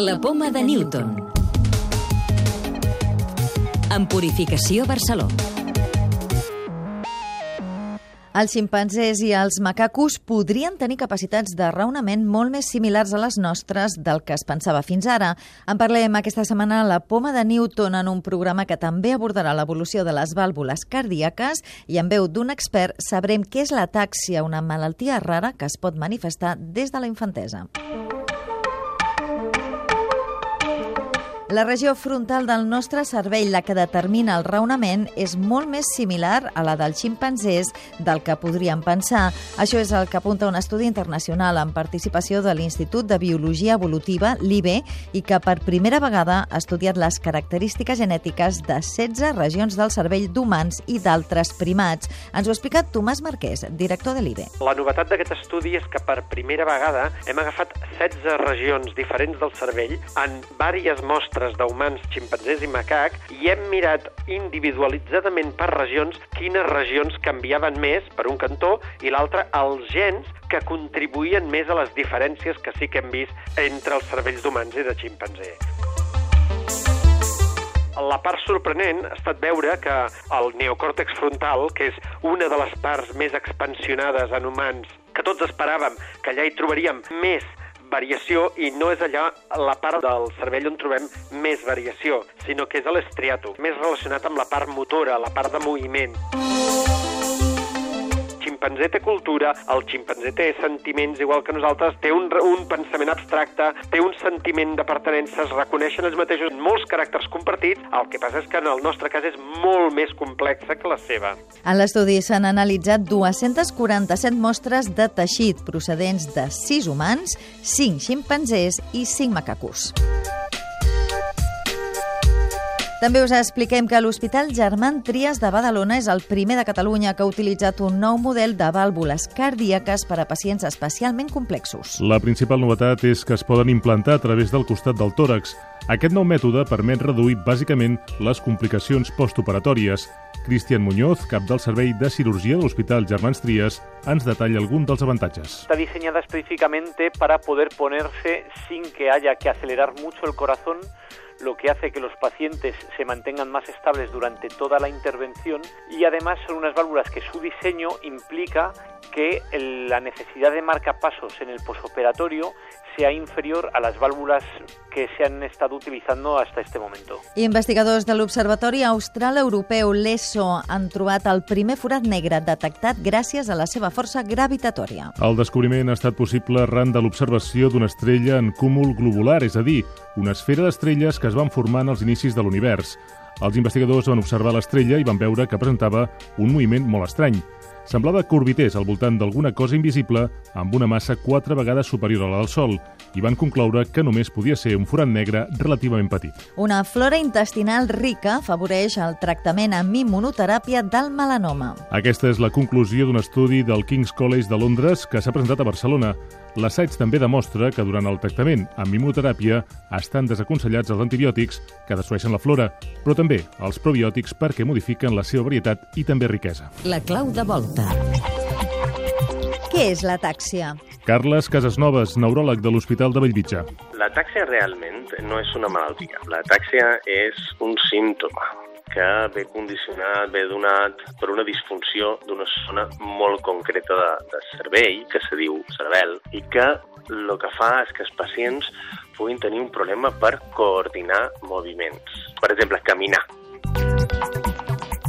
La poma de Newton. En Purificació Barcelona. Els ximpanzés i els macacos podrien tenir capacitats de raonament molt més similars a les nostres del que es pensava fins ara. En parlem aquesta setmana a la Poma de Newton en un programa que també abordarà l'evolució de les vàlvules cardíaques i en veu d'un expert sabrem què és l'atàxia, una malaltia rara que es pot manifestar des de la infantesa. La regió frontal del nostre cervell, la que determina el raonament, és molt més similar a la dels ximpanzés del que podríem pensar. Això és el que apunta un estudi internacional en participació de l'Institut de Biologia Evolutiva, l'IBE, i que per primera vegada ha estudiat les característiques genètiques de 16 regions del cervell d'humans i d'altres primats. Ens ho ha explicat Tomàs Marquès, director de l'IBE. La novetat d'aquest estudi és que per primera vegada hem agafat 16 regions diferents del cervell en diverses mostres mostres d'humans, ximpanzés i macac i hem mirat individualitzadament per regions quines regions canviaven més per un cantó i l'altre els gens que contribuïen més a les diferències que sí que hem vist entre els cervells d'humans i de ximpanzé. La part sorprenent ha estat veure que el neocòrtex frontal, que és una de les parts més expansionades en humans, que tots esperàvem que allà hi trobaríem més variació i no és allà la part del cervell on trobem més variació, sinó que és a l'estriato, més relacionat amb la part motora, la part de moviment ximpanzé té cultura, el ximpanzé té sentiments igual que nosaltres, té un, un pensament abstracte, té un sentiment de pertenença, es reconeixen els mateixos molts caràcters compartits, el que passa és que en el nostre cas és molt més complexa que la seva. En l'estudi s'han analitzat 247 mostres de teixit procedents de 6 humans, 5 ximpanzés i 5 macacos. També us expliquem que l'Hospital Germán Trias de Badalona és el primer de Catalunya que ha utilitzat un nou model de vàlvules cardíaques per a pacients especialment complexos. La principal novetat és que es poden implantar a través del costat del tòrax. Aquest nou mètode permet reduir bàsicament les complicacions postoperatòries. Cristian Muñoz, cap del Servei de Cirurgia de l'Hospital Germans Trias, ens detalla algun dels avantatges. Está diseñada específicamente para poder ponerse sin que haya que acelerar mucho el corazón lo que hace que los pacientes se mantengan más estables durante toda la intervención y además son unas válvulas que su diseño implica que la necesidad de marcapasos en el posoperatorio sea inferior a las válvulas que se han estado utilizando hasta este momento. Investigadors de l'Observatori Austral Europeu, l'ESO, han trobat el primer forat negre detectat gràcies a la seva força gravitatòria. El descobriment ha estat possible arran de l'observació d'una estrella en cúmul globular, és a dir, una esfera d'estrelles que es van formar en els inicis de l'univers. Els investigadors van observar l'estrella i van veure que presentava un moviment molt estrany. Semblava que orbités al voltant d'alguna cosa invisible amb una massa quatre vegades superior a la del Sol i van concloure que només podia ser un forat negre relativament petit. Una flora intestinal rica afavoreix el tractament amb immunoteràpia del melanoma. Aquesta és la conclusió d'un estudi del King's College de Londres que s'ha presentat a Barcelona. L'assaig també demostra que durant el tractament amb immunoteràpia estan desaconsellats els antibiòtics que destrueixen la flora, però també els probiòtics perquè modifiquen la seva varietat i també riquesa. La clau de volta. Què és l'atàxia? Carles Casasnoves, neuròleg de l'Hospital de Bellvitge. L'atàxia realment no és una malaltia. L'atàxia és un símptoma que ve condicionat, ve donat per una disfunció d'una zona molt concreta de, de cervell, que se diu cervel, i que el que fa és que els pacients puguin tenir un problema per coordinar moviments. Per exemple, caminar.